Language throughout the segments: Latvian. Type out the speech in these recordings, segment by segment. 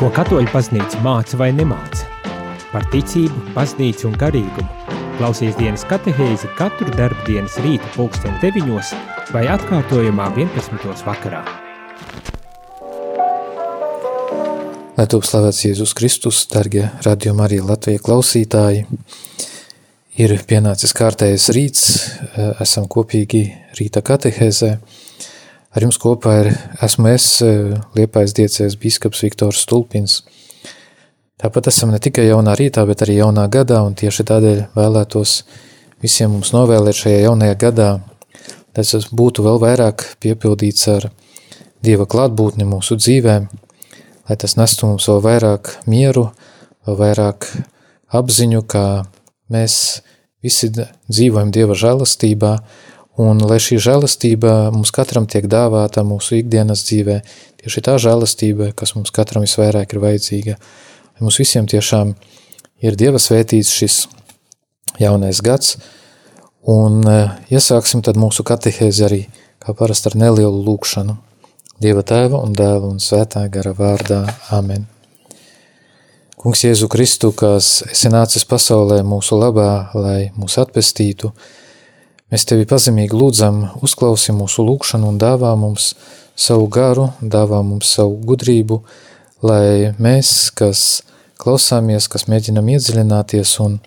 Ko katoļu paznīca māca vai nemāca? Par ticību, paznīcu un garīgumu. Klausies dienas katehēzi katru darbu dienas rīta pulksteni deviņos vai atkārtojumā 11. vakarā. Lai top slavēts Jēzus Kristus, dargie radījuma arī Latvija klausītāji, ir pienācis kārtējais rīts, esam kopīgi rīta katehēzē, Ar jums kopā ir, esmu es, eh, Liepais diecēs bīskaps Viktors Stulpins. Tāpat esam ne tikai jaunā rītā, bet arī jaunā gadā, un tieši tādēļ vēlētos visiem mums novēlēt šajā jaunajā gadā, lai tas būtu vēl vairāk piepildīts ar Dieva klātbūtni mūsu dzīvēm, lai tas nestu mums vēl vairāk mieru, vēl vairāk apziņu, kā mēs visi dzīvojam Dieva žēlastībā, Un lai šī žēlastība mums katram tiek dāvāta mūsu ikdienas dzīvē, tieši tā žēlastība, kas mums katram visvairāk ir vajadzīga, lai mums visiem tiešām ir Dieva svētīts šis jaunais gads, un e, iesāksim tad mūsu katehēzi arī, kā parasti ar nelielu lūkšanu. Dieva tēva un dēla un svētā gara vārdā. Amen. Kungs Jēzu Kristu, kas esi nācis pasaulē mūsu labā, lai mūs atpestītu, Mēs tevi pazemīgi lūdzam, uzklausi mūsu lūgšanu un dāvā mums savu garu, dāvā mums savu gudrību, lai mēs, kas klausāmies, kas mēģinam iedziļināties un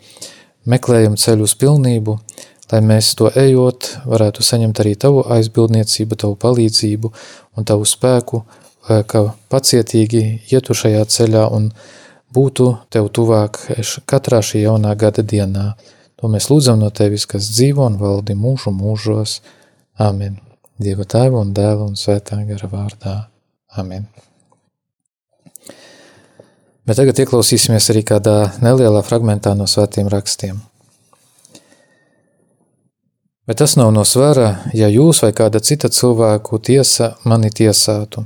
meklējam ceļu uz pilnību, lai mēs to ejot, varētu saņemt arī tavu aizbildniecību, tavu palīdzību un tavu spēku, ka pacietīgi ietu šajā ceļā un būtu tev tuvāk katrā šī jaunā gada dienā. To mēs lūdzam no Tevis, kas dzīvo un valdi mūžu mūžos. Amen. Dieva tēva un dēla un svētā gara vārdā. Amen. Bet tagad ieklausīsimies arī kādā nelielā fragmentā no svētiem rakstiem. Bet tas nav no svara, ja jūs vai kāda cita cilvēku tiesa mani tiesātu.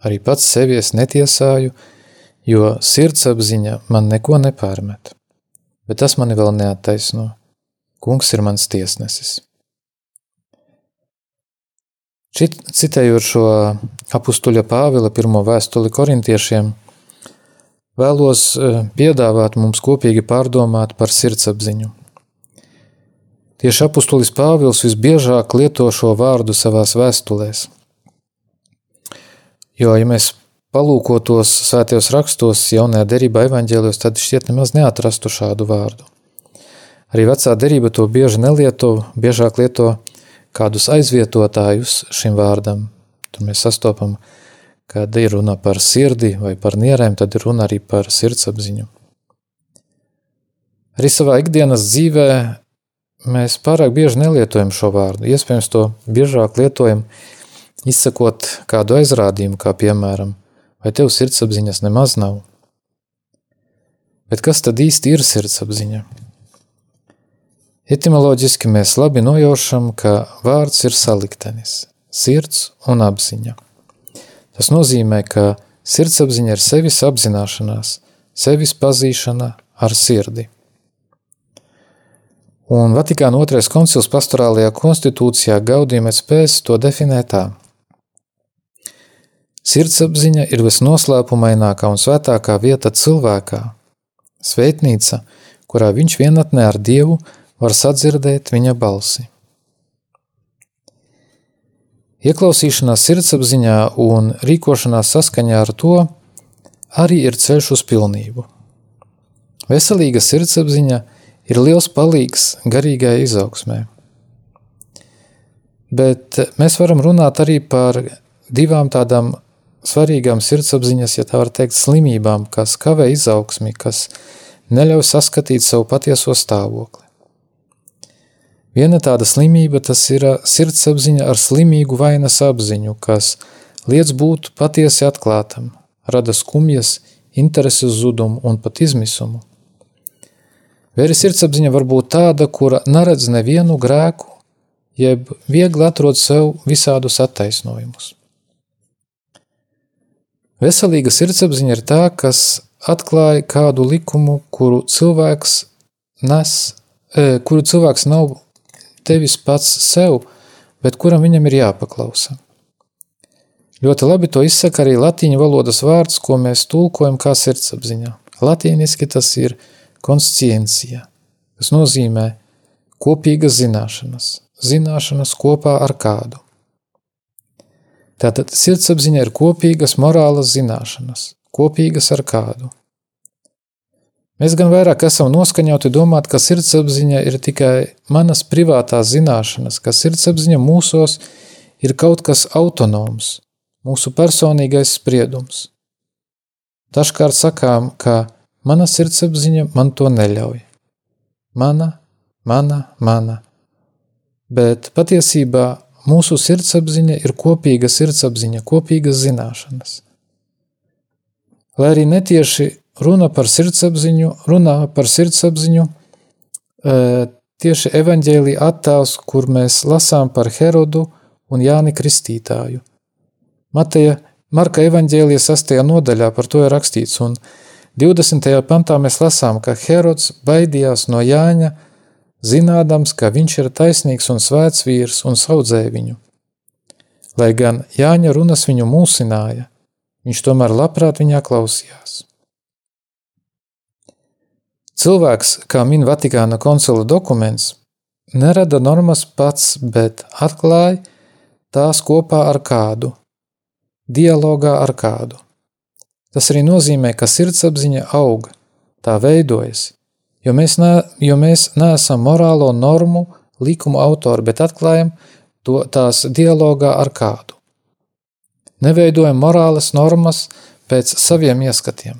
Arī pats sevies netiesāju, jo sirdsapziņa man neko nepārmet bet tas mani vēl neattaisno. Kungs ir mans tiesnesis. Šit, citējot šo apustuļa Pāvila pirmo vēstuli korintiešiem, vēlos e, piedāvāt mums kopīgi pārdomāt par sirdsapziņu. Tieši apustulis Pāvils visbiežāk lieto šo vārdu savās vēstulēs. Jo, ja mēs palūkotos svētajos rakstos, jaunajā derībā evaņģēlijos, tad šķiet nemaz neatrastu šādu vārdu. Arī vecā derība to bieži nelieto, biežāk lieto kādus aizvietotājus šim vārdam. Tur mēs sastopam, kad ir runa par sirdi vai par nierēm, tad ir runa arī par sirdsapziņu. Arī savā ikdienas dzīvē mēs pārāk bieži nelietojam šo vārdu. Iespējams, to biežāk lietojam, izsakot kādu aizrādījumu, kā piemēram, Vai tev sirdsapziņas nemaz nav? Bet kas tad īsti ir sirdsapziņa? Etimoloģiski mēs labi nojaušam, ka vārds ir saliktenis – sirds un apziņa. Tas nozīmē, ka sirdsapziņa ir sevis apzināšanās, sevis pazīšana ar sirdi. Un Vatikāna otrais koncils pastorālajā konstitūcijā Gaudījumets pēc to definē tā – Sirdsapziņa ir visnoslēpumainākā un svētākā vieta cilvēkā, svētnīca, kurā viņš vienatnē ar Dievu var sadzirdēt viņa balsi. Ieklausīšanās sirdsapziņā un rīkošanās saskaņā ar to arī ir ceļš uz pilnību. Veselīga sirdsapziņa ir liels palīgs garīgajai izaugsmē. Bet mēs varam runāt arī par divām tādām svarīgām sirdsapziņas, ja tā var teikt, slimībām, kas kavē izaugsmi, kas neļauj saskatīt savu patieso stāvokli. Viena tāda slimība tas ir sirdsapziņa ar slimīgu vainas apziņu, kas liec būt patiesi atklātam, rada skumjas, intereses zudumu un pat izmisumu. Vēri sirdsapziņa var būt tāda, kura neredz nevienu grēku, jeb viegli atrod sev visādus attaisnojumus. Veselīga sirdsapziņa ir tā, kas atklāja kādu likumu, kuru cilvēks nes, e, kuru cilvēks nav tevis pats sev, bet kuram viņam ir jāpaklausa. Ļoti labi to izsaka arī latīņu valodas vārds, ko mēs tulkojam kā sirdsapziņā. Latīniski tas ir konsciencija, kas nozīmē kopīgas zināšanas, zināšanas kopā ar kādu. Tātad sirdsapziņa ir kopīgas morālas zināšanas, kopīgas ar kādu. Mēs gan vairāk esam noskaņoti domāt, ka sirdsapziņa ir tikai manas privātās zināšanas, ka sirdsapziņa mūsos ir kaut kas autonoms, mūsu personīgais spriedums. Dažkārt sakām, ka mana sirdsapziņa man to neļauj. Mana, mana, mana. Bet patiesībā mūsu sirdsapziņa ir kopīga sirdsapziņa, kopīgas zināšanas. Lai arī netieši runa par sirdsapziņu, runā par sirdsapziņu e, tieši evaņģēlī attēls, kur mēs lasām par Herodu un Jāni Kristītāju. Mateja Marka evaņģēlija 6. nodaļā par to ir rakstīts, un 20. pantā mēs lasām, ka Herods baidījās no Jāņa, zinādams, ka viņš ir taisnīgs un svēts vīrs un saudzēja viņu. Lai gan Jāņa runas viņu mūsināja, viņš tomēr labprāt viņā klausījās. Cilvēks, kā min Vatikāna koncila dokuments, nerada normas pats, bet atklāja tās kopā ar kādu – dialogā ar kādu. Tas arī nozīmē, ka sirdsapziņa aug, tā veidojas, jo mēs, ne, jo mēs neesam morālo normu, likumu autori, bet atklājam to tās dialogā ar kādu. Neveidojam morāles normas pēc saviem ieskatiem.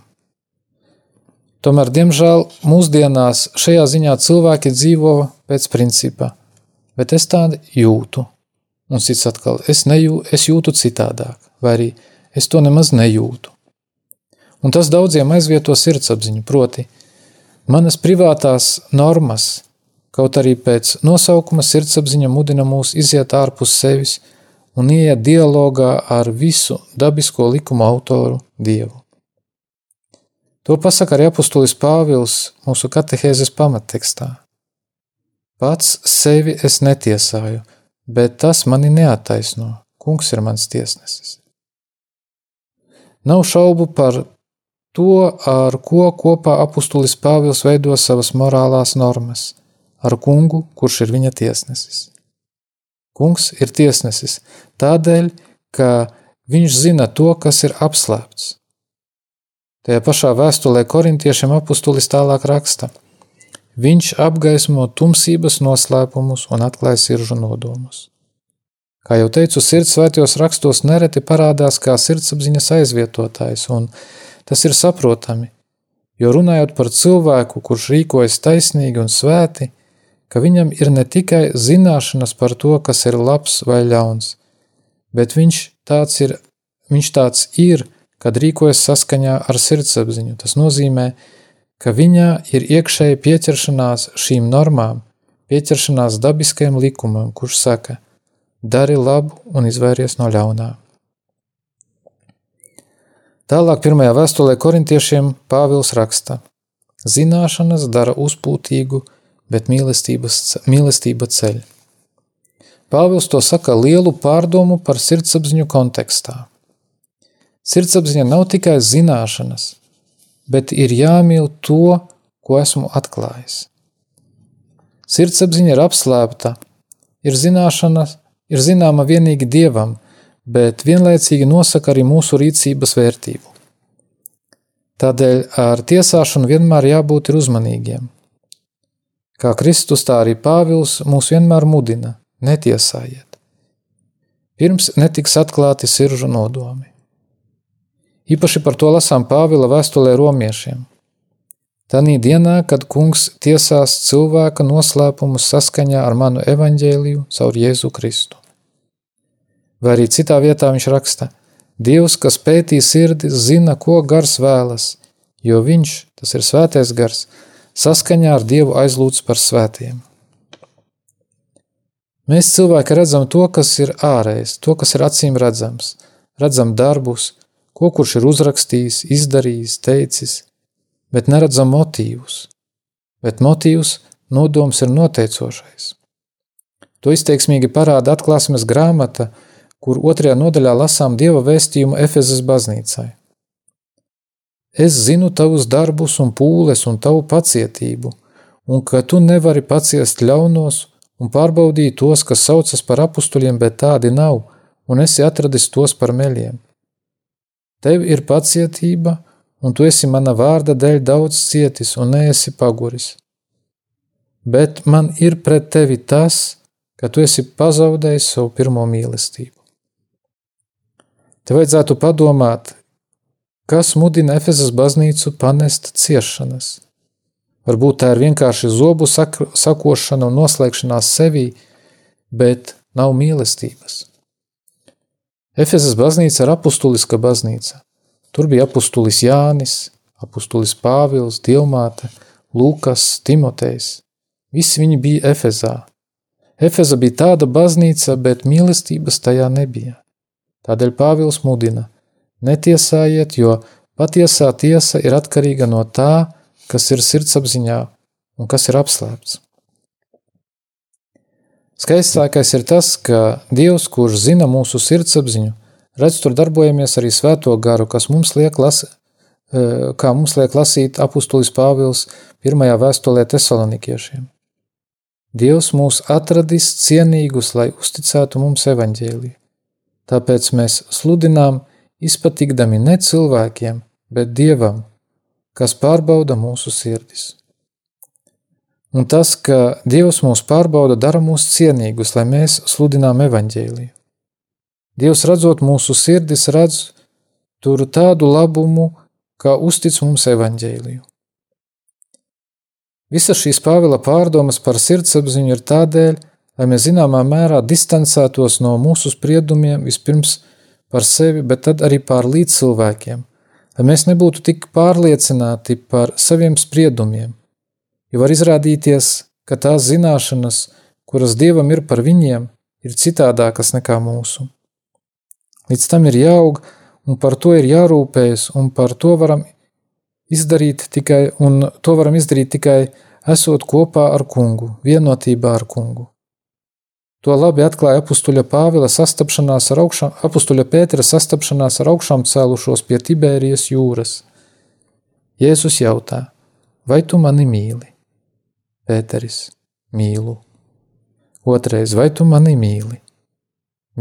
Tomēr, diemžēl, mūsdienās šajā ziņā cilvēki dzīvo pēc principa, bet es tādu jūtu. Un cits atkal, es, nejū, es jūtu citādāk vai arī es to nemaz nejūtu. Un tas daudziem aizvieto sirdsapziņu, proti, manas privātās normas, kaut arī pēc nosaukuma sirdsapziņa mudina mūs iziet ārpus sevis un ieiet dialogā ar visu dabisko likumu autoru Dievu. To pasaka arī apustulis Pāvils mūsu katehēzes pamattekstā. Pats sevi es netiesāju, bet tas mani neattaisno. Kungs ir mans tiesnesis. Nav šaubu par to, ar ko kopā apustulis Pāvils veido savas morālās normas - ar kungu, kurš ir viņa tiesnesis. Kungs ir tiesnesis tādēļ, ka viņš zina to, kas ir apslēpts. Tajā pašā vēstulē korintiešiem apustulis tālāk raksta: Viņš apgaismo tumsības noslēpumus un atklāja sirdžu nodomus. Kā jau teicu, sirds svētajos rakstos nereti parādās kā sirdsapziņas aizvietotājs, un tas ir saprotami, jo runājot par cilvēku, kurš rīkojas taisnīgi un svēti, ka viņam ir ne tikai zināšanas par to, kas ir labs vai ļauns, bet viņš tāds ir, viņš tāds ir kad rīkojas saskaņā ar sirdsapziņu. Tas nozīmē, ka viņā ir iekšēji pieķeršanās šīm normām, pieķeršanās dabiskajam likumam, kurš saka – dari labu un izvairies no ļaunā. Tālāk pirmajā vēstulē korintiešiem Pāvils raksta: Zināšanas dara uzpūtīgu, bet mīlestība ceļ. Pāvils to saka lielu pārdomu par sirdsapziņu kontekstā. Sirdsapziņa nav tikai zināšanas, bet ir jāmīl to, ko esmu atklājis. Sirdsapziņa ir apslēpta, ir zināšanas, ir zināma vienīgi Dievam, bet vienlaicīgi nosaka arī mūsu rīcības vērtību. Tādēļ ar tiesāšanu vienmēr jābūt uzmanīgiem. Kā Kristus, tā arī Pāvils mūs vienmēr mudina: netiesājiet. Pirms netiks atklāti siržu nodomi. Īpaši par to lasām Pāvila vēstulē romiešiem. Tanī dienā, kad kungs tiesās cilvēka noslēpumus saskaņā ar manu evaņģēliju caur Jēzu Kristu. Vai arī citā vietā viņš raksta: Dievs, kas pētī sirdi, zina, ko gars vēlas, jo viņš, tas ir svētais gars, saskaņā ar Dievu aizlūdz par svētiem. Mēs cilvēki redzam to, kas ir ārējais, to, kas ir acīm redzams, redzam darbus, ko kurš ir uzrakstījis, izdarījis, teicis, bet neredzam motīvus. Bet motīvs, nodoms ir noteicošais. To izteiksmīgi parāda atklāsmes grāmata, kur otrajā nodaļā lasām Dieva vēstījumu Efezes baznīcai. Es zinu tavus darbus un pūles un tavu pacietību, un ka tu nevari paciest ļaunos un pārbaudīt tos, kas saucas par apustuļiem, bet tādi nav, un esi atradis tos par meļiem. Tev ir pacietība, un tu esi mana vārda dēļ daudz cietis un neesi paguris. Bet man ir pret tevi tas, ka tu esi pazaudējis savu pirmo mīlestību. Te vajadzētu padomāt, kas mudina Efezas baznīcu panest ciešanas. Varbūt tā ir vienkārši zobu sakošana un noslēgšanās sevī, bet nav mīlestības. Efezas baznīca ir apustuliska baznīca. Tur bija apustulis Jānis, apustulis Pāvils, Dilmāte, Lūkas, Timotejs. Visi viņi bija Efezā. Efeza bija tāda baznīca, bet mīlestības tajā nebija. Tādēļ Pāvils mudina: netiesājiet, jo patiesā tiesa ir atkarīga no tā, kas ir sirdsapziņā un kas ir apslēpts. Skaistākais ir tas, ka Dievs, kurš zina mūsu sirdsapziņu, redz tur darbojamies arī svēto garu, kas mums liek lasīt, eh, kā mums liek lasīt apustulis Pāvils pirmajā vēstulē tesalonikiešiem. Dievs mūs atradis cienīgus, lai uzticētu mums evaņģēliju. Tāpēc mēs sludinām, izpatikdami ne cilvēkiem, bet Dievam, kas pārbauda mūsu sirdis. Un tas, ka Dievs mūs pārbauda, dara mūs cienīgus, lai mēs sludinām evaņģēliju. Dievs redzot mūsu sirdis, redz tur tādu labumu, kā uztic mums evaņģēliju. Visas šīs Pāvila pārdomas par sirdsapziņu ir tādēļ, lai mēs zināmā mērā distancētos no mūsu spriedumiem vispirms par sevi, bet tad arī pār līdzcilvēkiem, lai mēs nebūtu tik pārliecināti par saviem spriedumiem, jo var izrādīties, ka tās zināšanas, kuras Dievam ir par viņiem, ir citādākas nekā mūsu. Līdz tam ir jāaug, un par to ir jārūpējas, un par to varam izdarīt tikai, un to varam izdarīt tikai esot kopā ar kungu, vienotībā ar kungu. To labi atklāja apustuļa Pāvila sastapšanās ar augšām, apustuļa Pētera sastapšanās ar augšām cēlušos pie Tibērijas jūras. Jēzus jautā, vai tu mani mīli? Pēteris, mīlu. Otrais, vai tu mani mīli?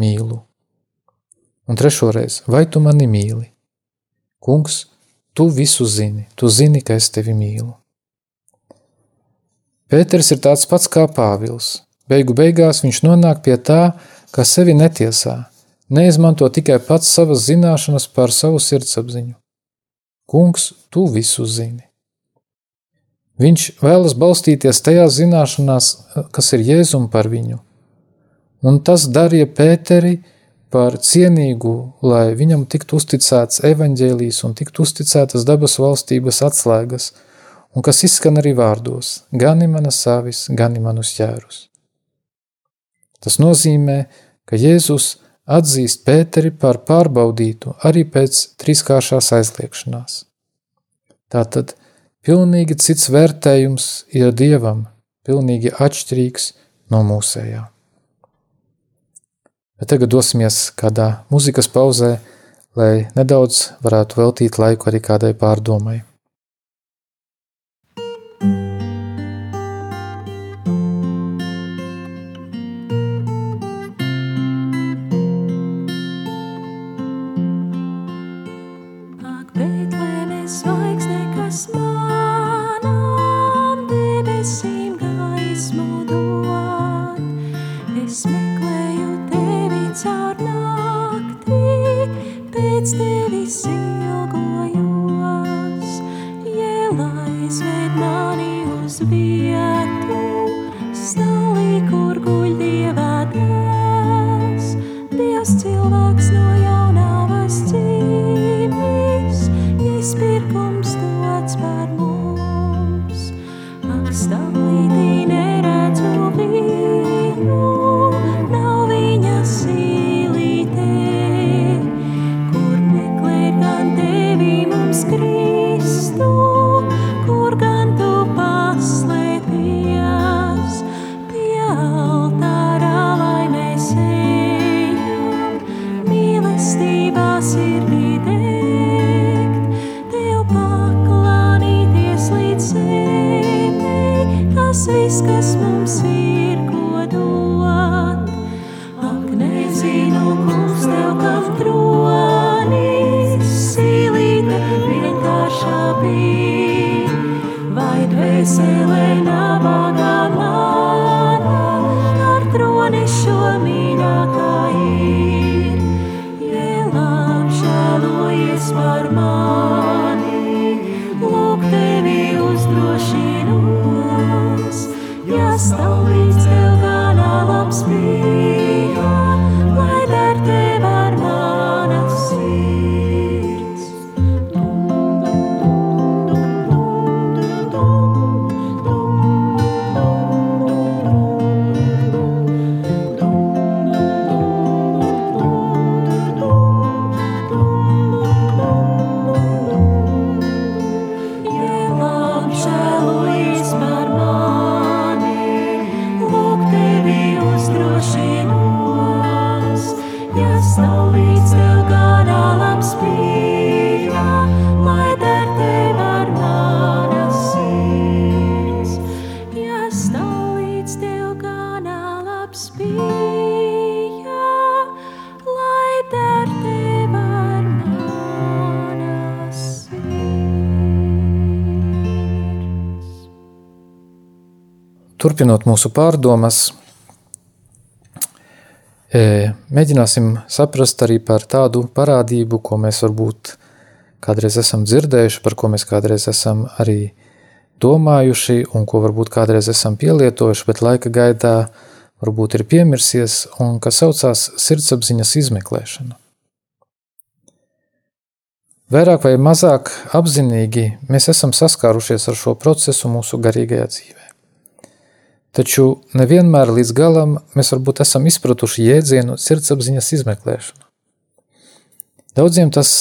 Mīlu. Un trešoreiz, vai tu mani mīli? Kungs, tu visu zini, tu zini, ka es tevi mīlu. Pēters ir tāds pats kā Pāvils – Beigu beigās viņš nonāk pie tā, ka sevi netiesā, neizmanto tikai pats savas zināšanas par savu sirdsapziņu. Kungs, tu visu zini. Viņš vēlas balstīties tajā zināšanās, kas ir Jēzum par viņu, un tas darīja Pēteri par cienīgu, lai viņam tiktu uzticēts evaņģēlijs un tiktu uzticētas dabas valstības atslēgas, un kas izskan arī vārdos – gani manas savis, gani manus ķērus. Tas nozīmē, ka Jēzus atzīst Pēteri par pārbaudītu arī pēc trīskāršās aizliekšanās. Tātad pilnīgi cits vērtējums ir Dievam, pilnīgi atšķirīgs no mūsējā. Bet tagad dosimies kādā muzikas pauzē, lai nedaudz varētu veltīt laiku arī kādai pārdomai. to be Turpinot mūsu pārdomas, e, mēģināsim saprast arī par tādu parādību, ko mēs varbūt kādreiz esam dzirdējuši, par ko mēs kādreiz esam arī domājuši un ko varbūt kādreiz esam pielietojuši, bet laika gaitā varbūt ir piemirsies un kas saucās sirdsapziņas izmeklēšana. Vairāk vai mazāk apzinīgi mēs esam saskārušies ar šo procesu mūsu garīgajā dzīvē. Taču nevienmēr līdz galam mēs varbūt esam izpratuši jēdzienu sirdsapziņas izmeklēšanu. Daudziem tas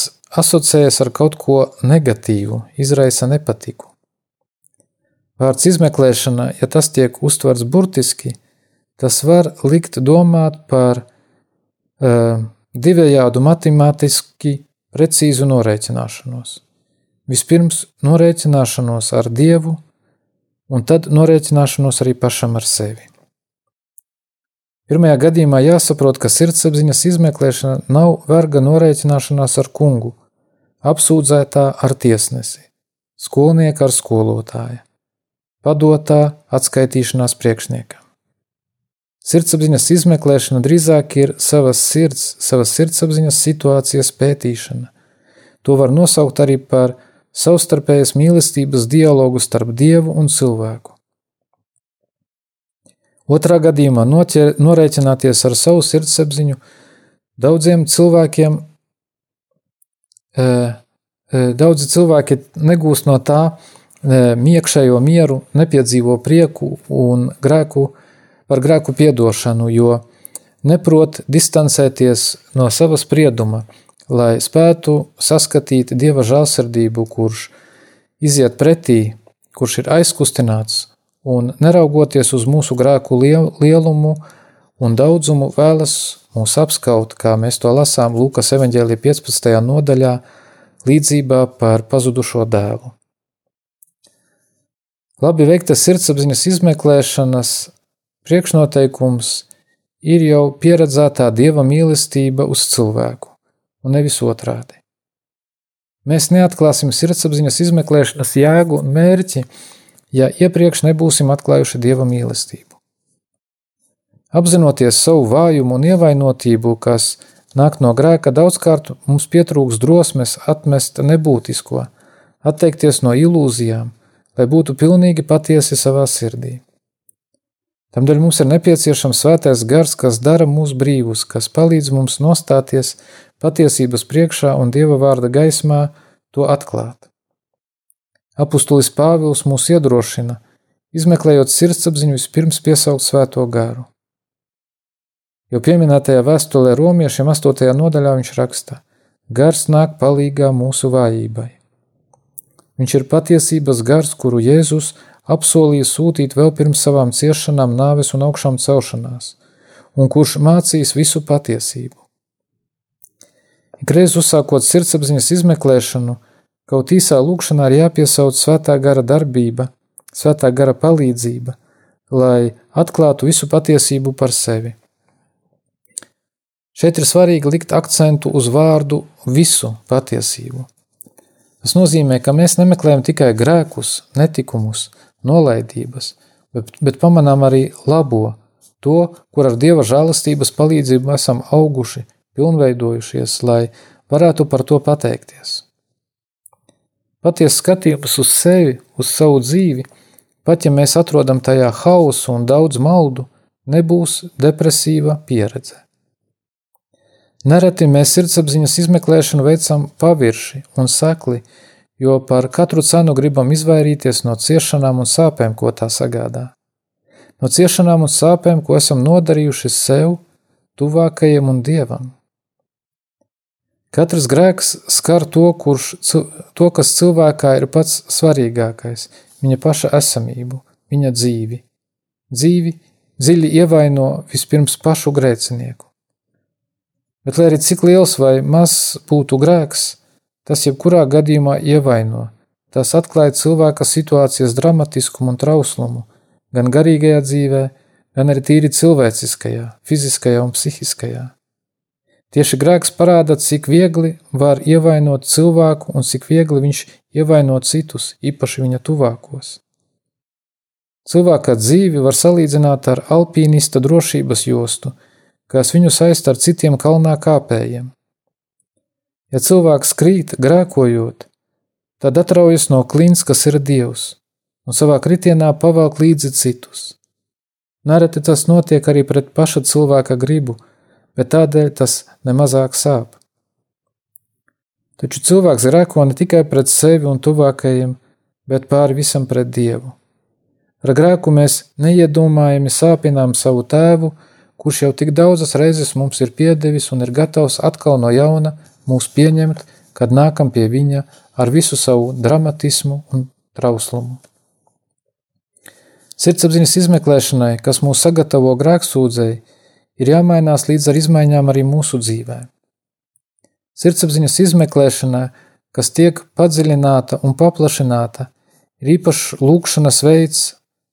asociējas ar kaut ko negatīvu, izraisa nepatiku. Vārds izmeklēšana, ja tas tiek uztverts burtiski, tas var likt domāt par uh, divējādu matemātiski precīzu norēķināšanos. Vispirms norēķināšanos ar Dievu, un tad norēķināšanos arī pašam ar sevi. Pirmajā gadījumā jāsaprot, ka sirdsapziņas izmeklēšana nav verga norēķināšanās ar kungu, apsūdzētā ar tiesnesi, skolnieka ar skolotāju, padotā atskaitīšanās priekšniekam. Sirdsapziņas izmeklēšana drīzāk ir savas sirds, savas sirdsapziņas situācijas pētīšana. To var nosaukt arī par savstarpējas mīlestības dialogu starp dievu un cilvēku. Otrā gadījumā noķer, norēķināties ar savu sirdsapziņu daudziem cilvēkiem, e, e, daudzi cilvēki negūst no tā e, miekšējo mieru, nepiedzīvo prieku un grēku par grēku piedošanu, jo neprot distancēties no sava sprieduma, lai spētu saskatīt Dieva žālsirdību, kurš iziet pretī, kurš ir aizkustināts un neraugoties uz mūsu grēku lielumu un daudzumu vēlas mūs apskaut, kā mēs to lasām Lūkas evaņģēlī 15. nodaļā, līdzībā par pazudušo dēlu. Labi veiktas sirdsapziņas izmeklēšanas priekšnoteikums ir jau pieredzētā dieva mīlestība uz cilvēku un nevis otrādi. Mēs neatklāsim sirdsapziņas izmeklēšanas jēgu un mērķi, ja iepriekš nebūsim atklājuši dieva mīlestību. Apzinoties savu vājumu un ievainotību, kas nāk no grēka, daudzkārt mums pietrūks drosmes atmest nebūtisko, atteikties no ilūzijām, lai būtu pilnīgi patiesi savā sirdī. Tamdēļ mums ir nepieciešams svētais gars, kas dara mūs brīvus, kas palīdz mums nostāties patiesības priekšā un Dieva vārda gaismā to atklāt. Apustulis Pāvils mūs iedrošina, izmeklējot sirdsapziņu, vispirms piesaukt svēto garu. Jo pieminētajā vēstulē romiešiem 8. nodaļā viņš raksta: Gars nāk palīgā mūsu vājībai. Viņš ir patiesības gars, kuru Jēzus apsolīja sūtīt vēl pirms savām ciešanām, nāves un augšām celšanās, un kurš mācīs visu patiesību. Ikreiz uzsākot sirdsapziņas izmeklēšanu, kaut īsā lūkšanā ir jāpiesauc svētā gara darbība, svētā gara palīdzība, lai atklātu visu patiesību par sevi. Šeit ir svarīgi likt akcentu uz vārdu visu patiesību. Tas nozīmē, ka mēs nemeklējam tikai grēkus, netikumus, nolaidības, bet, bet pamanām arī labo, to, kur ar Dieva žēlastības palīdzību esam auguši, pilnveidojušies, lai varētu par to pateikties. Patiesa skatījums uz sevi, uz savu dzīvi, pat ja mēs atrodam tajā hausu un daudz maldu, nebūs depresīva pieredze. Nereti mēs sirdsapziņas izmeklēšanu veicam pavirši un sekli, jo par katru cenu gribam izvairīties no ciešanām un sāpēm, ko tā sagādā. No ciešanām un sāpēm, ko esam nodarījuši sev, tuvākajiem un dievam. Katrs grēks skar to, kurš, to, kas cilvēkā ir pats svarīgākais - viņa paša esamību, viņa dzīvi. Dzīvi dziļi ievaino vispirms pašu grēcinieku. Bet, lai arī cik liels vai mazs būtu grēks, tas jebkurā gadījumā ievaino. Tas atklāja cilvēka situācijas dramatiskumu un trauslumu, gan garīgajā dzīvē, gan arī tīri cilvēciskajā, fiziskajā un psihiskajā. Tieši grēks parāda, cik viegli var ievainot cilvēku un cik viegli viņš ievaino citus, īpaši viņa tuvākos. Cilvēka dzīvi var salīdzināt ar alpīnista drošības jostu, kas viņu saista ar citiem kalnā kāpējiem. Ja cilvēks krīt, grēkojot, tad atraujas no klints, kas ir Dievs, un savā kritienā pavelk līdzi citus. Nereti tas notiek arī pret paša cilvēka gribu, bet tādēļ tas nemazāk sāp. Taču cilvēks grēko ne tikai pret sevi un tuvākajiem, bet pāri visam pret Dievu. Ar grēku mēs neiedomājami sāpinām savu tēvu, kurš jau tik daudzas reizes mums ir piedevis un ir gatavs atkal no jauna mūs pieņemt, kad nākam pie viņa ar visu savu dramatismu un trauslumu. Sirdsapziņas izmeklēšanai, kas mūs sagatavo grēksūdzēji, ir jāmainās līdz ar izmaiņām arī mūsu dzīvē. Sirdsapziņas izmeklēšana, kas tiek padziļināta un paplašināta, ir īpašs lūkšanas veids,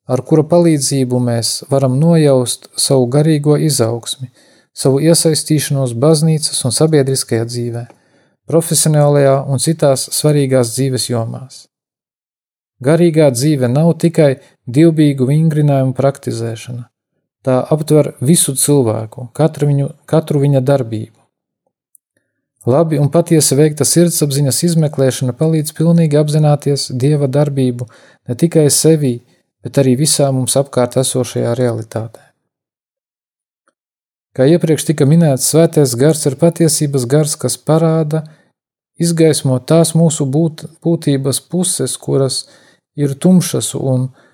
ar kura palīdzību mēs varam nojaust savu garīgo izaugsmi, savu iesaistīšanos baznīcas un sabiedriskajā dzīvē, profesionālajā un citās svarīgās dzīves jomās. Garīgā dzīve nav tikai divbīgu vingrinājumu praktizēšana, Tā aptver visu cilvēku, katru, viņu, katru viņa darbību. Labi un patiesi veikta sirdsapziņas izmeklēšana palīdz pilnīgi apzināties Dieva darbību ne tikai sevī, bet arī visā mums apkārt esošajā realitātē. Kā iepriekš tika minēts, svētais gars ir patiesības gars, kas parāda, izgaismo tās mūsu būt, būtības puses, kuras ir tumšas un tumšas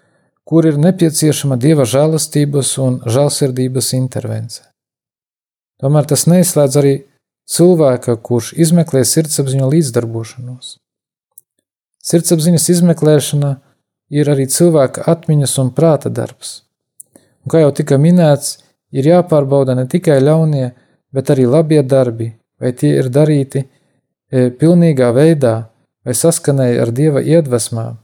kur ir nepieciešama dieva žēlastības un žēlsirdības intervence. Tomēr tas neizslēdz arī cilvēka, kurš izmeklē sirdsapziņu līdzdarbošanos. Sirdsapziņas izmeklēšana ir arī cilvēka atmiņas un prāta darbs. Un, kā jau tika minēts, ir jāpārbauda ne tikai ļaunie, bet arī labie darbi, vai tie ir darīti e, pilnīgā veidā, vai saskanēji ar dieva iedvesmām,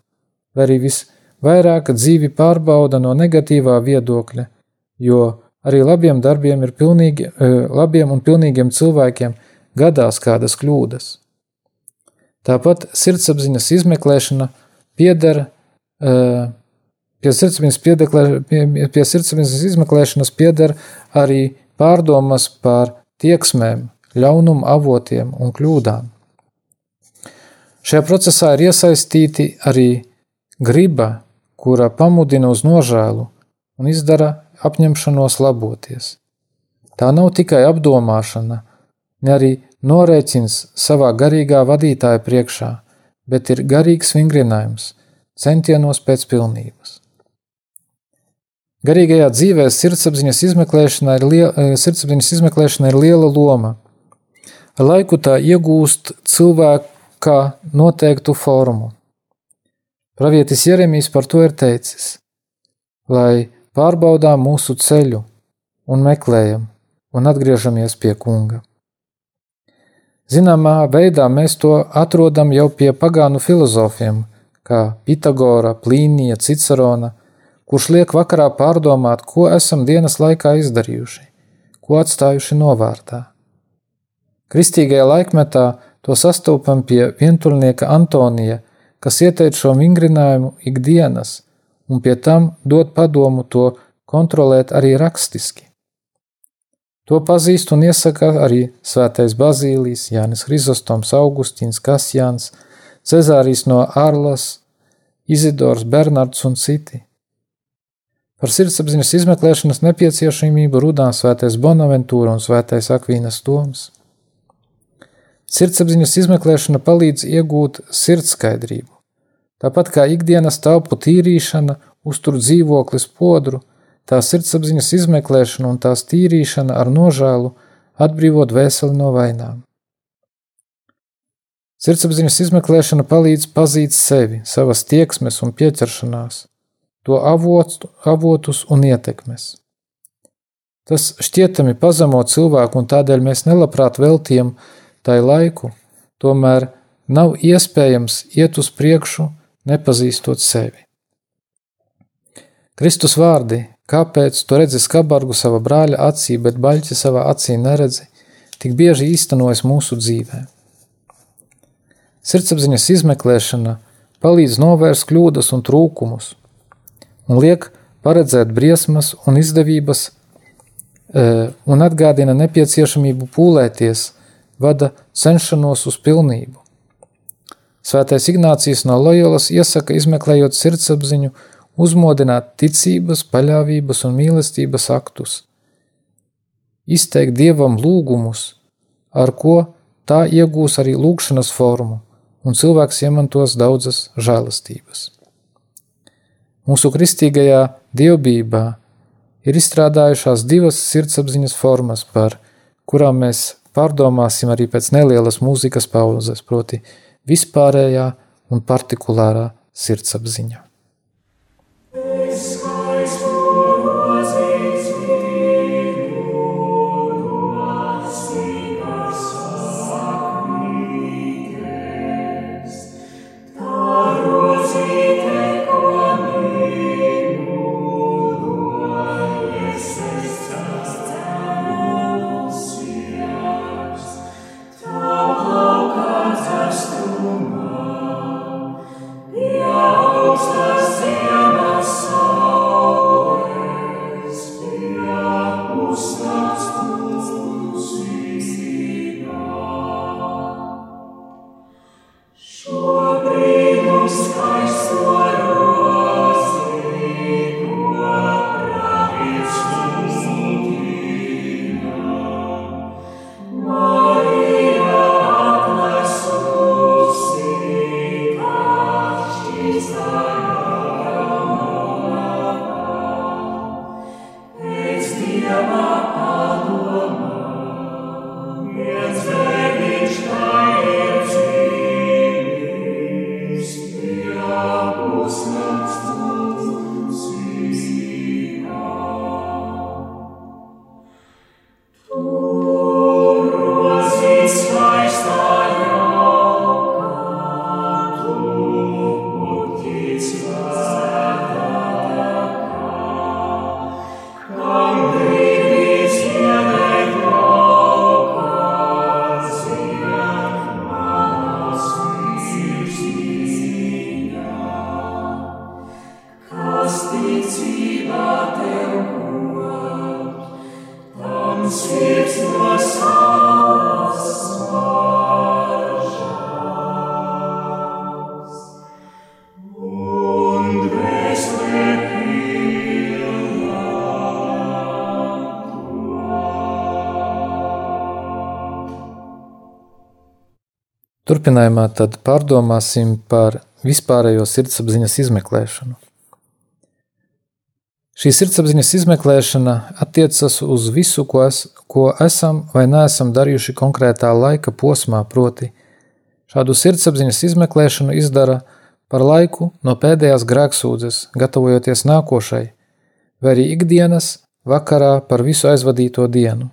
vai arī viss vairāk dzīvi pārbauda no negatīvā viedokļa, jo arī labiem darbiem ir pilnīgi, e, labiem un pilnīgiem cilvēkiem gadās kādas kļūdas. Tāpat sirdsapziņas izmeklēšana pieder e, pie sirdsapziņas, pie, pie sirdsapziņas izmeklēšanas pieder arī pārdomas par tieksmēm, ļaunumu avotiem un kļūdām. Šajā procesā ir iesaistīti arī griba kura pamudina uz nožēlu un izdara apņemšanos laboties. Tā nav tikai apdomāšana, ne arī norēķins savā garīgā vadītāja priekšā, bet ir garīgs vingrinājums, centienos pēc pilnības. Garīgajā dzīvē sirdsapziņas izmeklēšana ir, liela, eh, sirdsapziņas izmeklēšana ir liela loma. Ar laiku tā iegūst cilvēka noteiktu formu. Pravietis Jeremijs par to ir teicis, lai pārbaudām mūsu ceļu un meklējam un atgriežamies pie kunga. Zināmā veidā mēs to atrodam jau pie pagānu filozofiem, kā Pitagora, Plīnija, Cicerona, kurš liek vakarā pārdomāt, ko esam dienas laikā izdarījuši, ko atstājuši novārtā. Kristīgajā laikmetā to sastopam pie vientuļnieka Antonija, kas ieteic šo vingrinājumu ikdienas, un pie tam dod padomu to kontrolēt arī rakstiski. To pazīst un iesaka arī svētais Bazīlijs, Jānis Hrizostoms, Augustīns, Kasjāns, Cezārijas no Ārlas, Izidors, Bernards un citi. Par sirdsapziņas izmeklēšanas nepieciešamību runā svētais Bonaventūra un svētais Akvīnas Toms. Sirdsapziņas izmeklēšana palīdz iegūt sirdskaidrību. Tāpat kā ikdienas telpu tīrīšana, uztur dzīvoklis podru, tā sirdsapziņas izmeklēšana un tās tīrīšana ar nožēlu atbrīvot veseli no vainām. Sirdsapziņas izmeklēšana palīdz pazīt sevi, savas tieksmes un pieķeršanās, to avots, avotus un ietekmes. Tas šķietami pazemo cilvēku, un tādēļ mēs nelabprāt veltījam tai laiku, tomēr nav iespējams iet uz priekšu, nepazīstot sevi. Kristus vārdi, kāpēc tu redzi skabargu sava brāļa acī, bet baļķi savā acī neredzi, tik bieži īstenojas mūsu dzīvē. Sirdsapziņas izmeklēšana palīdz novērst kļūdas un trūkumus un liek paredzēt briesmas un izdevības e, un atgādina nepieciešamību pūlēties, vada cenšanos uz pilnību. Svētais Ignācijas no Loyolas iesaka, izmeklējot sirdsapziņu, uzmodināt ticības, paļāvības un mīlestības aktus, izteikt dievam lūgumus, ar ko tā iegūs arī lūgšanas formu, un cilvēks iemantos daudzas žēlastības. Mūsu kristīgajā dievbijā ir izstrādājušās divas sirdsapziņas formas, par kurām mēs pārdomāsim arī pēc nelielas mūzikas pauzes, proti, vispārējā un partikulārā sirdsapziņa. Turpinājumā tad pārdomāsim par vispārējo sirdsapziņas izmeklēšanu. Šī sirdsapziņas izmeklēšana attiecas uz visu, ko, es, ko esam vai neesam darījuši konkrētā laika posmā, proti, šādu sirdsapziņas izmeklēšanu izdara par laiku no pēdējās grēksūdzes, gatavojoties nākošai, vai arī ikdienas vakarā par visu aizvadīto dienu.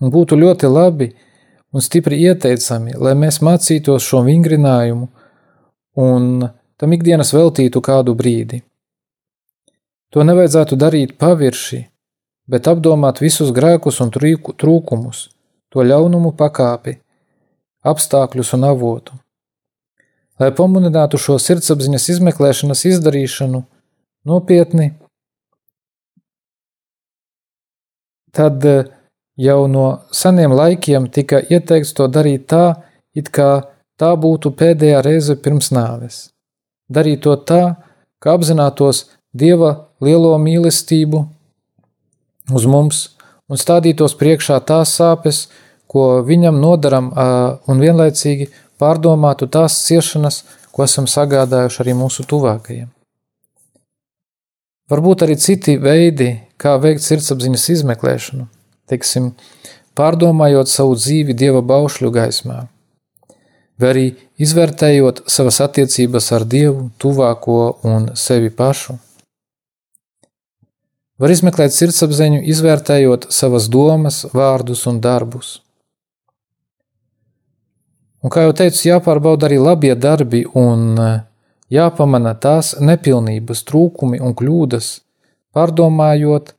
Un būtu ļoti labi, un stipri ieteicami, lai mēs mācītos šo vingrinājumu un tam ikdienas veltītu kādu brīdi. To nevajadzētu darīt pavirši, bet apdomāt visus grēkus un trūkumus, to ļaunumu pakāpi, apstākļus un avotu. Lai pamuninātu šo sirdsapziņas izmeklēšanas izdarīšanu nopietni, tad Jau no seniem laikiem tika ieteikts to darīt tā, it kā tā būtu pēdējā reize pirms nāves. Darīt to tā, ka apzinātos Dieva lielo mīlestību uz mums un stādītos priekšā tās sāpes, ko viņam nodaram, un vienlaicīgi pārdomātu tās ciešanas, ko esam sagādājuši arī mūsu tuvākajiem. Varbūt arī citi veidi, kā veikt sirdsapziņas izmeklēšanu, teiksim, pārdomājot savu dzīvi dieva baušļu gaismā, vai arī izvērtējot savas attiecības ar dievu, tuvāko un sevi pašu. Var izmeklēt sirdsapziņu, izvērtējot savas domas, vārdus un darbus. Un, kā jau teicu, jāpārbauda arī labie darbi un e, jāpamana tās nepilnības, trūkumi un kļūdas, pārdomājot,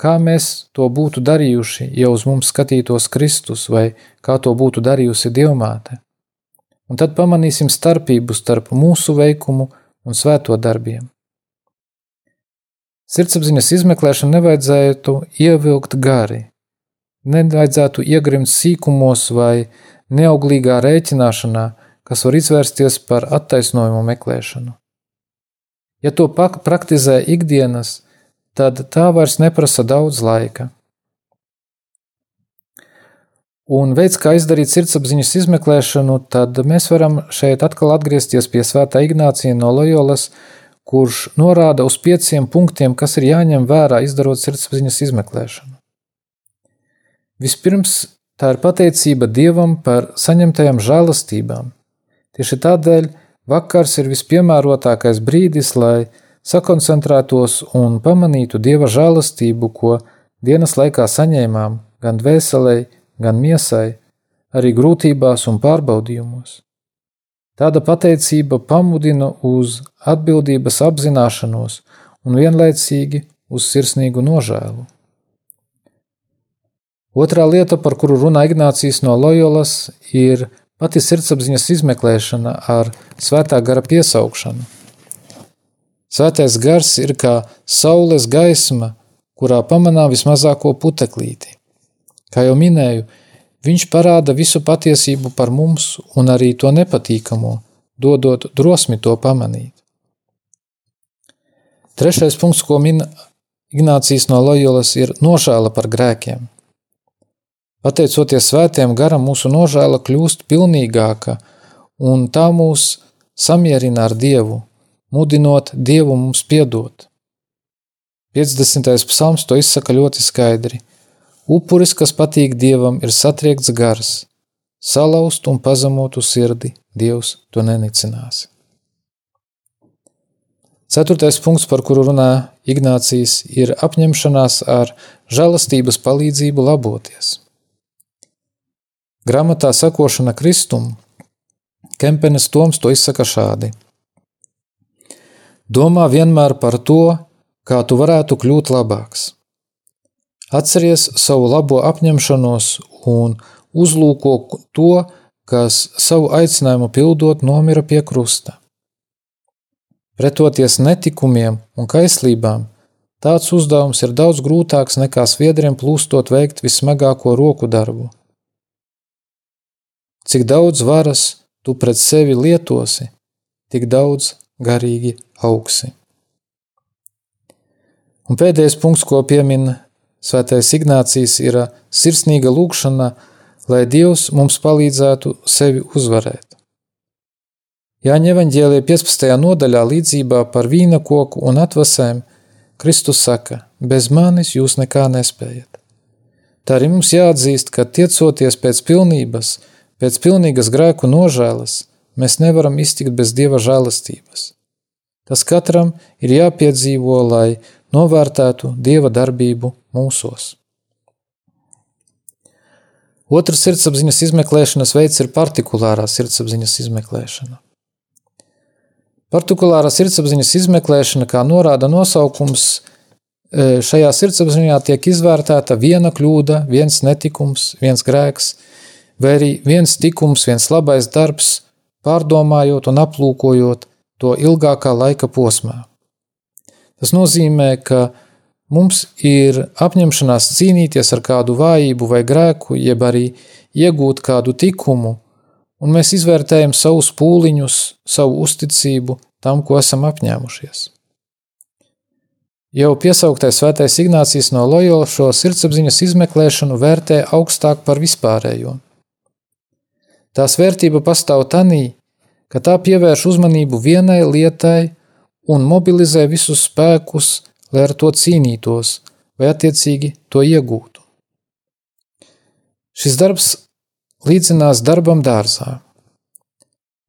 kā mēs to būtu darījuši, ja uz mums skatītos Kristus vai kā to būtu darījusi Dievmāte. Un tad pamanīsim starpību starp mūsu veikumu un svēto darbiem. Sirdsapziņas izmeklēšanu nevajadzētu ievilkt gari, nevajadzētu iegrimt sīkumos vai neauglīgā rēķināšanā, kas var izvērsties par attaisnojumu meklēšanu. Ja to praktizē ikdienas, tad tā vairs neprasa daudz laika. Un veids, kā izdarīt sirdsapziņas izmeklēšanu, tad mēs varam šeit atkal atgriezties pie Svētā Ignācija no Loyolas, kurš norāda uz pieciem punktiem, kas ir jāņem vērā, izdarot sirdsapziņas izmeklēšanu. Vispirms Tā ir pateicība Dievam par saņemtajām žēlastībām. Tieši tādēļ vakars ir vispiemērotākais brīdis, lai sakoncentrētos un pamanītu Dieva žēlastību, ko dienas laikā saņēmām gan dvēselē, gan miesai, arī grūtībās un pārbaudījumos. Tāda pateicība pamudina uz atbildības apzināšanos un vienlaicīgi uz sirsnīgu nožēlu. Otrā lieta, par kuru runā Ignācijas no Loyolas, ir pati sirdsapziņas izmeklēšana ar svētā gara piesaukšanu. Svētais gars ir kā saules gaisma, kurā pamanā vismazāko puteklīti. Kā jau minēju, viņš parāda visu patiesību par mums un arī to nepatīkamo, dodot drosmi to pamanīt. Trešais punkts, ko min Ignācijas no Loyolas, ir nožēla par grēkiem. Pateicoties svētiem garam, mūsu nožēla kļūst pilnīgāka, un tā mūs samierina ar Dievu, mudinot Dievu mums piedot. 50. psalms to izsaka ļoti skaidri. Upuris, kas patīk Dievam, ir satriekts gars, salauzt un pazemotu sirdi, Dievs to nenicinās. Ceturtais punkts, par kuru runā Ignācijas, ir apņemšanās ar žēlastības palīdzību laboties. Grāmatā sekošana Kristum Kempenes Toms to izsaka šādi. Domā vienmēr par to, kā tu varētu kļūt labāks. Atceries savu labo apņemšanos un uzlūko to, kas savu aicinājumu pildot nomira pie krusta. Pretoties netikumiem un kaislībām, tāds uzdevums ir daudz grūtāks nekā sviedriem plūstot veikt vismagāko roku darbu – Cik daudz varas tu pret sevi lietosi, tik daudz garīgi augsi. Un pēdējais punkts, ko piemin Svētais Ignācijas, ir sirsnīga lūkšana, lai Dievs mums palīdzētu sevi uzvarēt. Jāņa evaņģēlija 15. nodaļā līdzībā par vīna koku un atvasēm Kristus saka, bez manis jūs nekā nespējat. Tā arī mums jāatzīst, ka tiecoties pēc pilnības – Pēc pilnīgas grēku nožēlas mēs nevaram iztikt bez Dieva žēlastības. Tas katram ir jāpiedzīvo, lai novērtētu Dieva darbību mūsos. Otrs sirdsapziņas izmeklēšanas veids ir partikulārā sirdsapziņas izmeklēšana. Partikulārā sirdsapziņas izmeklēšana, kā norāda nosaukums, e, šajā sirdsapziņā tiek izvērtēta viena kļūda, viens netikums, viens grēks, vai arī viens tikums, viens labais darbs, pārdomājot un aplūkojot to ilgākā laika posmā. Tas nozīmē, ka mums ir apņemšanās cīnīties ar kādu vājību vai grēku, jeb arī iegūt kādu tikumu, un mēs izvērtējam savus pūliņus, savu uzticību tam, ko esam apņēmušies. Jau piesauktais svētais Ignācijas no Loyola šo sirdsapziņas izmeklēšanu vērtē augstāk par vispārējo. Tās vērtība pastāv tanī, ka tā pievērš uzmanību vienai lietai un mobilizē visus spēkus, lai ar to cīnītos vai attiecīgi to iegūtu. Šis darbs līdzinās darbam dārzā.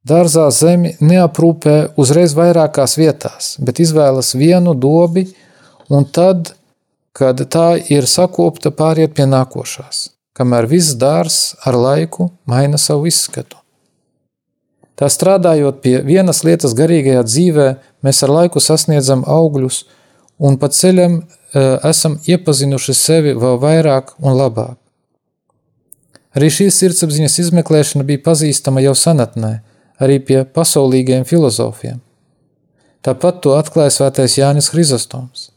Dārzā zemi neaprūpē uzreiz vairākās vietās, bet izvēlas vienu dobi un tad, kad tā ir sakopta, pāriet pie nākošās, kamēr viss dārs ar laiku maina savu izskatu. Tā strādājot pie vienas lietas garīgajā dzīvē, mēs ar laiku sasniedzam augļus un pa ceļam e, esam iepazinuši sevi vēl vairāk un labāk. Arī šī sirdsapziņas izmeklēšana bija pazīstama jau senatnē, arī pie pasaulīgiem filozofiem. Tāpat to atklāja svētais Jānis Hrizostoms.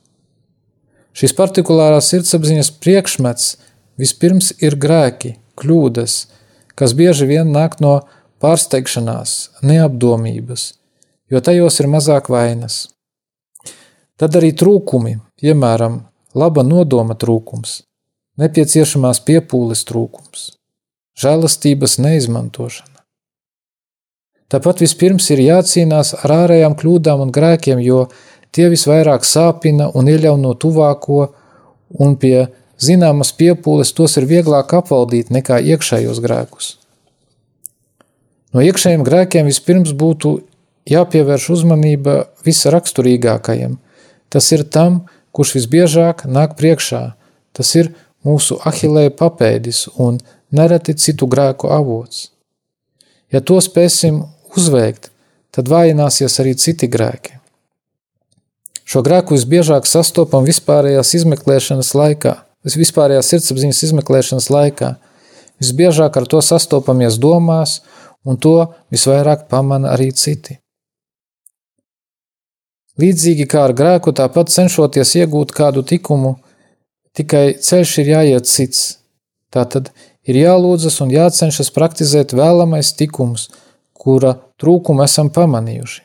Šīs partikulārās sirdsapziņas priekšmets vispirms ir grēki, kļūdas, kas bieži vien nāk no pārsteigšanās, neapdomības, jo tajos ir mazāk vainas. Tad arī trūkumi, piemēram, laba nodoma trūkums, nepieciešamās piepūles trūkums, žēlastības neizmantošana. Tāpat vispirms ir jācīnās ar ārējām kļūdām un grēkiem, jo tie visvairāk sāpina un ieļauno tuvāko, un pie zināmas piepūles tos ir vieglāk apvaldīt nekā iekšējos grēkus. No iekšējiem grēkiem vispirms būtu jāpievērš uzmanība visraksturīgākajam. Tas ir tam, kurš visbiežāk nāk priekšā. Tas ir mūsu ahilēja papēdis un nereti citu grēku avots. Ja to spēsim uzveikt, tad vājināsies arī citi grēki. Šo grēku visbiežāk sastopam vispārējās izmeklēšanas laikā, vispārējās sirdsapziņas izmeklēšanas laikā. Visbiežāk ar to sastopamies domās un to visvairāk pamana arī citi. Līdzīgi kā ar grēku, tāpat cenšoties iegūt kādu tikumu, tikai ceļš ir jāiet cits. Tātad ir jālūdzas un jācenšas praktizēt vēlamais tikums, kura trūkumu esam pamanījuši.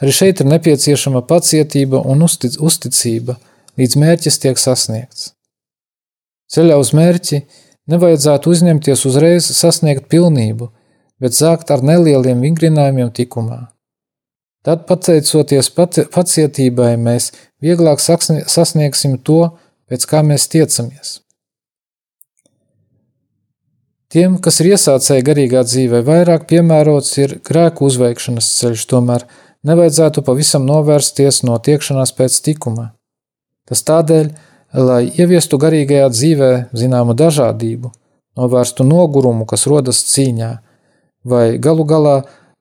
Arī šeit ir nepieciešama pacietība un uztic, uzticība, līdz mērķis tiek sasniegts. Ceļā uz mērķi nevajadzētu uzņemties uzreiz sasniegt pilnību, bet sākt ar nelieliem vingrinājumiem tikumā. Tad, pateicoties pacietībai, mēs vieglāk sasniegsim to, pēc kā mēs tiecamies. Tiem, kas ir iesācēji garīgā dzīvē, vairāk piemērots ir grēku uzveikšanas ceļš, tomēr nevajadzētu pavisam novērsties no tiekšanās pēc tikuma. Tas tādēļ, lai ieviestu garīgajā dzīvē zināmu dažādību, novērstu nogurumu, kas rodas cīņā, vai galu galā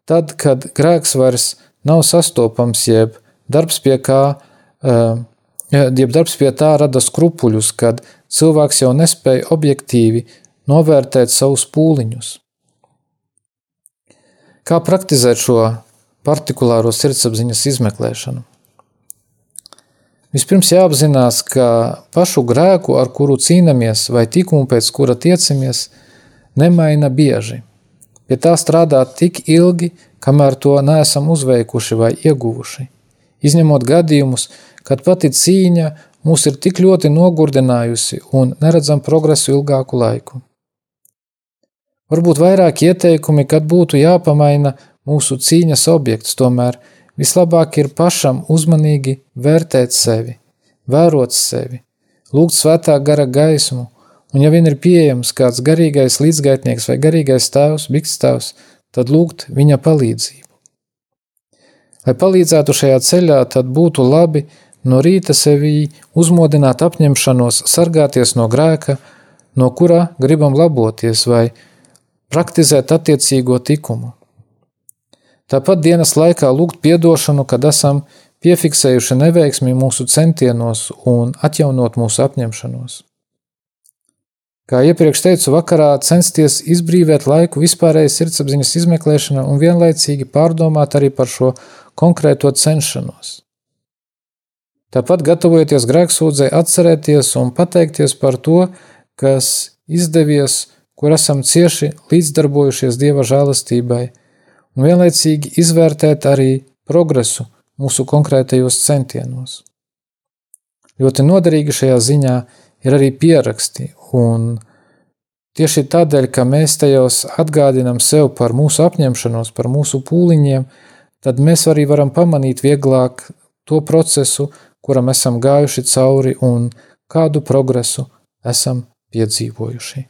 tad, kad grēks vairs nav sastopams, jeb darbs pie kā, eh, jeb darbs pie tā rada skrupuļus, kad cilvēks jau nespēja objektīvi novērtēt savus pūliņus. Kā praktizēt šo partikulāro sirdsapziņas izmeklēšanu? Vispirms jāapzinās, ka pašu grēku, ar kuru cīnāmies, vai tikumu, pēc kura tiecamies, nemaina bieži. Pie tā strādā tik ilgi, kamēr to neesam uzveikuši vai ieguvuši. Izņemot gadījumus, kad pati cīņa mūs ir tik ļoti nogurdinājusi un neredzam progresu ilgāku laiku. Varbūt vairāk ieteikumi, kad būtu jāpamaina mūsu cīņas objekts, tomēr vislabāk ir pašam uzmanīgi vērtēt sevi, vērot sevi, lūgt svētā gara gaismu Un ja vien ir pieejams kāds garīgais līdzgaitnieks vai garīgais tēvs, bikstāvs, tad lūgt viņa palīdzību. Lai palīdzētu šajā ceļā, tad būtu labi no rīta sevī uzmodināt apņemšanos sargāties no grēka, no kura gribam laboties vai praktizēt attiecīgo tikumu. Tāpat dienas laikā lūgt piedošanu, kad esam piefiksējuši neveiksmi mūsu centienos un atjaunot mūsu apņemšanos. Kā iepriekš teicu, vakarā censties izbrīvēt laiku vispārējai sirdsapziņas izmeklēšanai un vienlaicīgi pārdomāt arī par šo konkrēto cenšanos. Tāpat gatavojoties grēksūdzē, atcerēties un pateikties par to, kas izdevies, kur esam cieši līdzdarbojušies Dieva žēlastībai un vienlaicīgi izvērtēt arī progresu mūsu konkrētajos centienos. Ļoti noderīgi šajā ziņā ir arī pieraksti, un tieši tādēļ, ka mēs tajos atgādinām sev par mūsu apņemšanos, par mūsu pūliņiem, tad mēs arī varam pamanīt vieglāk to procesu, kuram esam gājuši cauri un kādu progresu esam piedzīvojuši.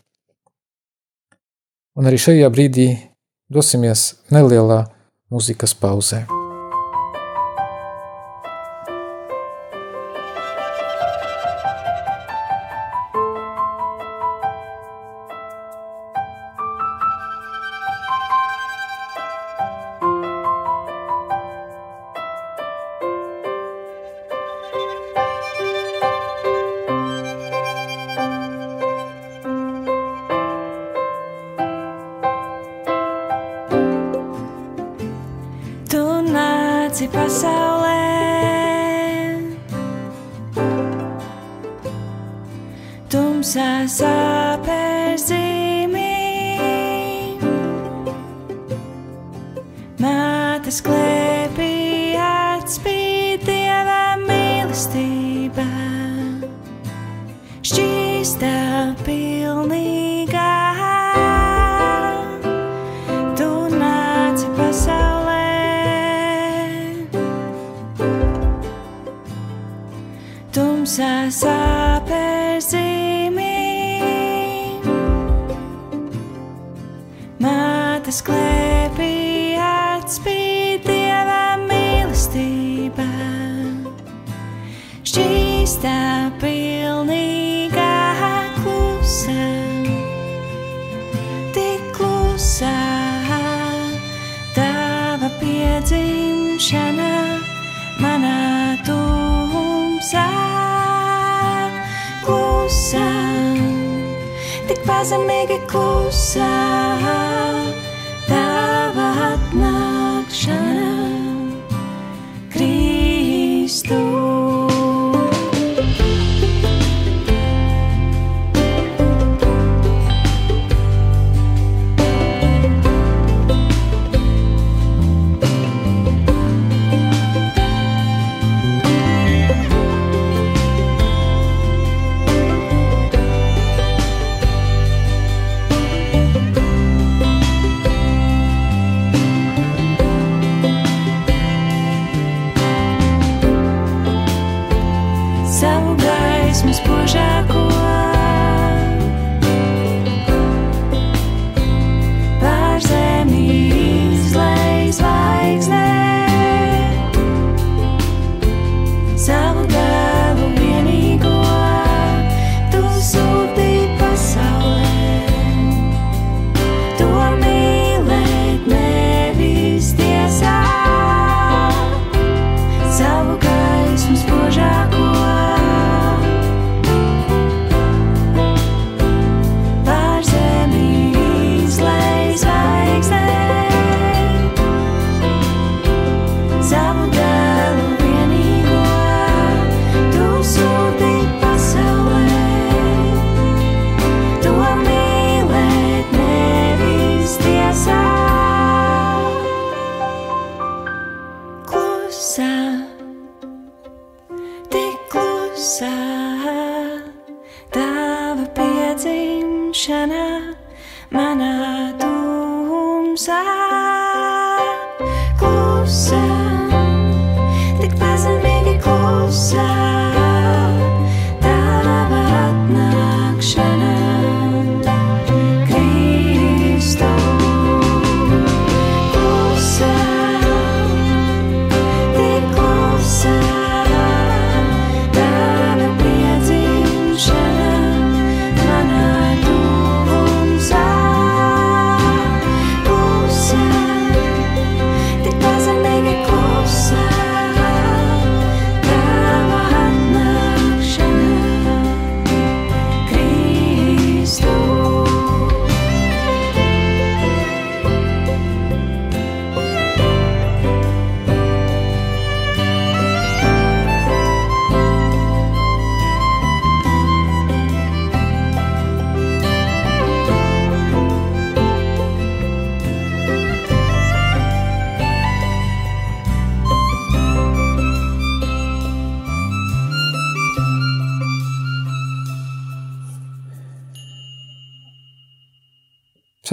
Un arī šajā brīdī dosimies nelielā mūzikas pauzē. sei.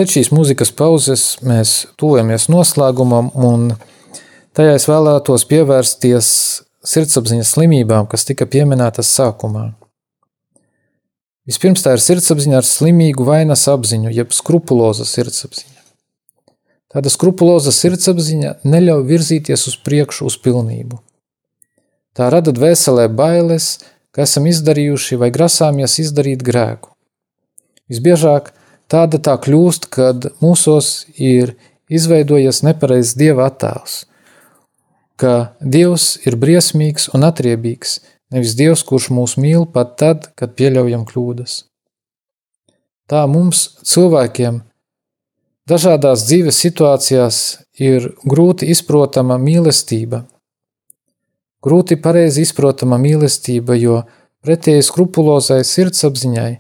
Pēc šīs mūzikas pauzes mēs tuvojamies noslēgumam, un tajā es vēlētos pievērsties sirdsapziņas slimībām, kas tika pieminētas sākumā. Vispirms tā ir sirdsapziņa ar slimīgu vainas apziņu, jeb skrupuloza sirdsapziņa. Tāda skrupuloza sirdsapziņa neļauj virzīties uz priekšu uz pilnību. Tā rada dvēselē bailes, ka esam izdarījuši vai grasāmies izdarīt grēku. Visbiežāk tāda tā kļūst, kad mūsos ir izveidojies nepareizs dieva attēls, ka dievs ir briesmīgs un atriebīgs, nevis dievs, kurš mūs mīl pat tad, kad pieļaujam kļūdas. Tā mums, cilvēkiem, dažādās dzīves situācijās ir grūti izprotama mīlestība. Grūti pareizi izprotama mīlestība, jo pretēji skrupulozai sirdsapziņai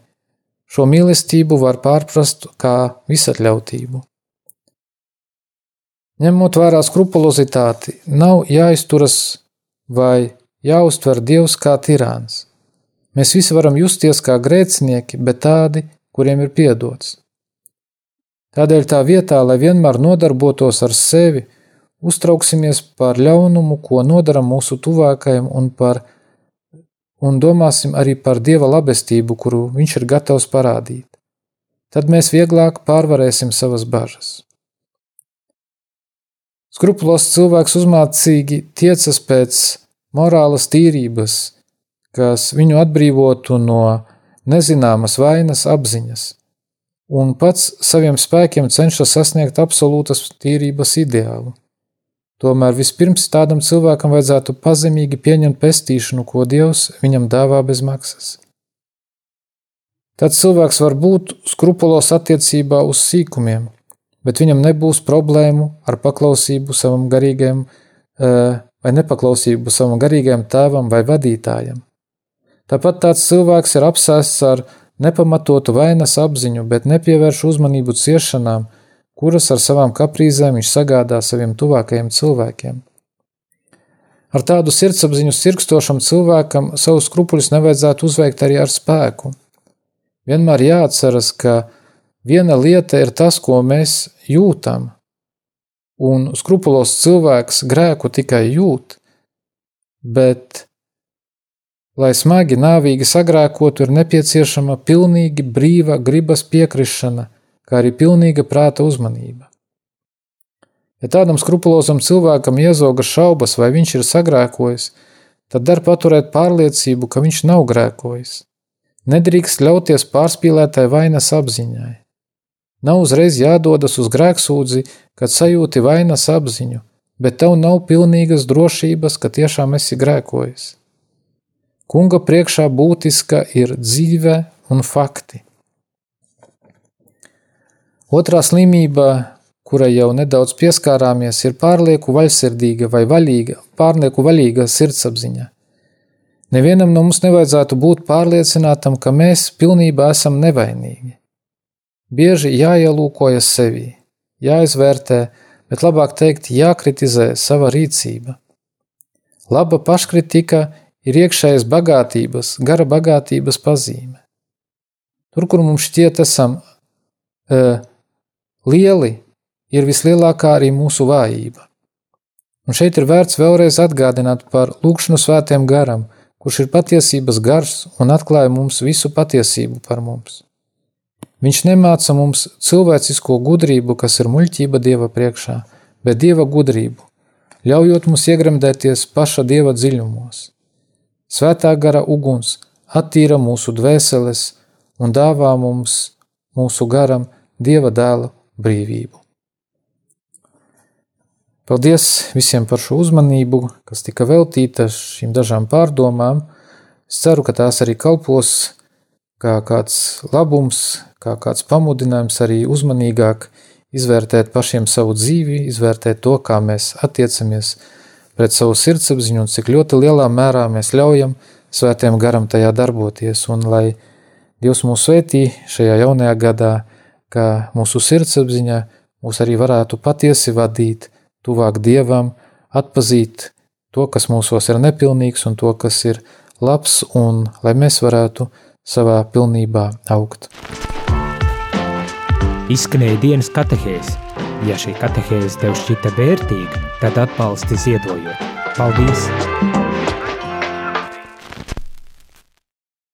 šo mīlestību var pārprast kā visatļautību. Ņemot vērā skrupulozitāti, nav jāizturas vai jāuztver Dievs kā tirāns. Mēs visi varam justies kā grēcinieki, bet tādi, kuriem ir piedots. Tādēļ tā vietā, lai vienmēr nodarbotos ar sevi, uztrauksimies par ļaunumu, ko nodaram mūsu tuvākajam, un, par, un domāsim arī par Dieva labestību, kuru Viņš ir gatavs parādīt. Tad mēs vieglāk pārvarēsim savas bažas. Skrupulos cilvēks uzmācīgi tiecas pēc morālas tīrības, kas viņu atbrīvotu no nezināmas vainas apziņas – un pats saviem spēkiem cenšas sasniegt absolūtas tīrības ideālu. Tomēr vispirms tādam cilvēkam vajadzētu pazemīgi pieņemt pestīšanu, ko Dievs viņam dāvā bez maksas. Tāds cilvēks var būt skrupulos attiecībā uz sīkumiem, bet viņam nebūs problēmu ar paklausību savam garīgajam eh, vai nepaklausību savam garīgajam tēvam vai vadītājam. Tāpat tāds cilvēks ir apsēsts ar nepamatotu vainas apziņu, bet nepievērš uzmanību ciešanām, kuras ar savām kaprīzēm viņš sagādā saviem tuvākajiem cilvēkiem. Ar tādu sirdsapziņu sirkstošam cilvēkam savus skrupuļus nevajadzētu uzveikt arī ar spēku. Vienmēr jāatceras, ka viena lieta ir tas, ko mēs jūtam, un skrupulos cilvēks grēku tikai jūt, bet Lai smagi nāvīgi sagrēkotu, ir nepieciešama pilnīgi brīva gribas piekrišana, kā arī pilnīga prāta uzmanība. Ja tādam skrupulozam cilvēkam iezoga šaubas, vai viņš ir sagrēkojis, tad dar paturēt pārliecību, ka viņš nav grēkojis. Nedrīkst ļauties pārspīlētai vainas apziņai. Nav uzreiz jādodas uz grēksūdzi, kad sajūti vainas apziņu, bet tev nav pilnīgas drošības, ka tiešām esi grēkojis. Kunga priekšā būtiska ir dzīve un fakti. Otrā slimība, kurai jau nedaudz pieskārāmies, ir pārlieku vaļsirdīga vai vaļīga, pārlieku vaļīga sirdsapziņa. Nevienam no mums nevajadzētu būt pārliecinātam, ka mēs pilnībā esam nevainīgi. Bieži jāielūkojas sevi, jāizvērtē, bet labāk teikt, jākritizē sava rīcība. Laba paškritika ir iekšējas bagātības, gara bagātības pazīme. Tur, kur mums šķiet, esam uh, lieli, ir vislielākā arī mūsu vājība. Un šeit ir vērts vēlreiz atgādināt par lūkšanu svētiem garam, kurš ir patiesības gars un atklāja mums visu patiesību par mums. Viņš nemāca mums cilvēcisko gudrību, kas ir muļķība Dieva priekšā, bet Dieva gudrību, ļaujot mums iegremdēties paša Dieva dziļumos. Svētā gara uguns attīra mūsu dvēseles un dāvā mums, mūsu garam, Dieva dēla brīvību. Paldies visiem par šo uzmanību, kas tika veltīta šīm dažām pārdomām. Es ceru, ka tās arī kalpos kā kāds labums, kā kāds pamudinājums arī uzmanīgāk izvērtēt pašiem savu dzīvi, izvērtēt to, kā mēs attiecamies pret savu sirdsapziņu un cik ļoti lielā mērā mēs ļaujam svētiem garam tajā darboties. Un lai Dievs mūs svētī šajā jaunajā gadā, ka mūsu sirdsapziņa mūs arī varētu patiesi vadīt tuvāk Dievam, atpazīt to, kas mūsos ir nepilnīgs un to, kas ir labs, un lai mēs varētu savā pilnībā augt. Izskanēja dienas katehēze. Ja šī katehēze tev šķita vērtīga, tad atbalsti ziedojot. Paldies!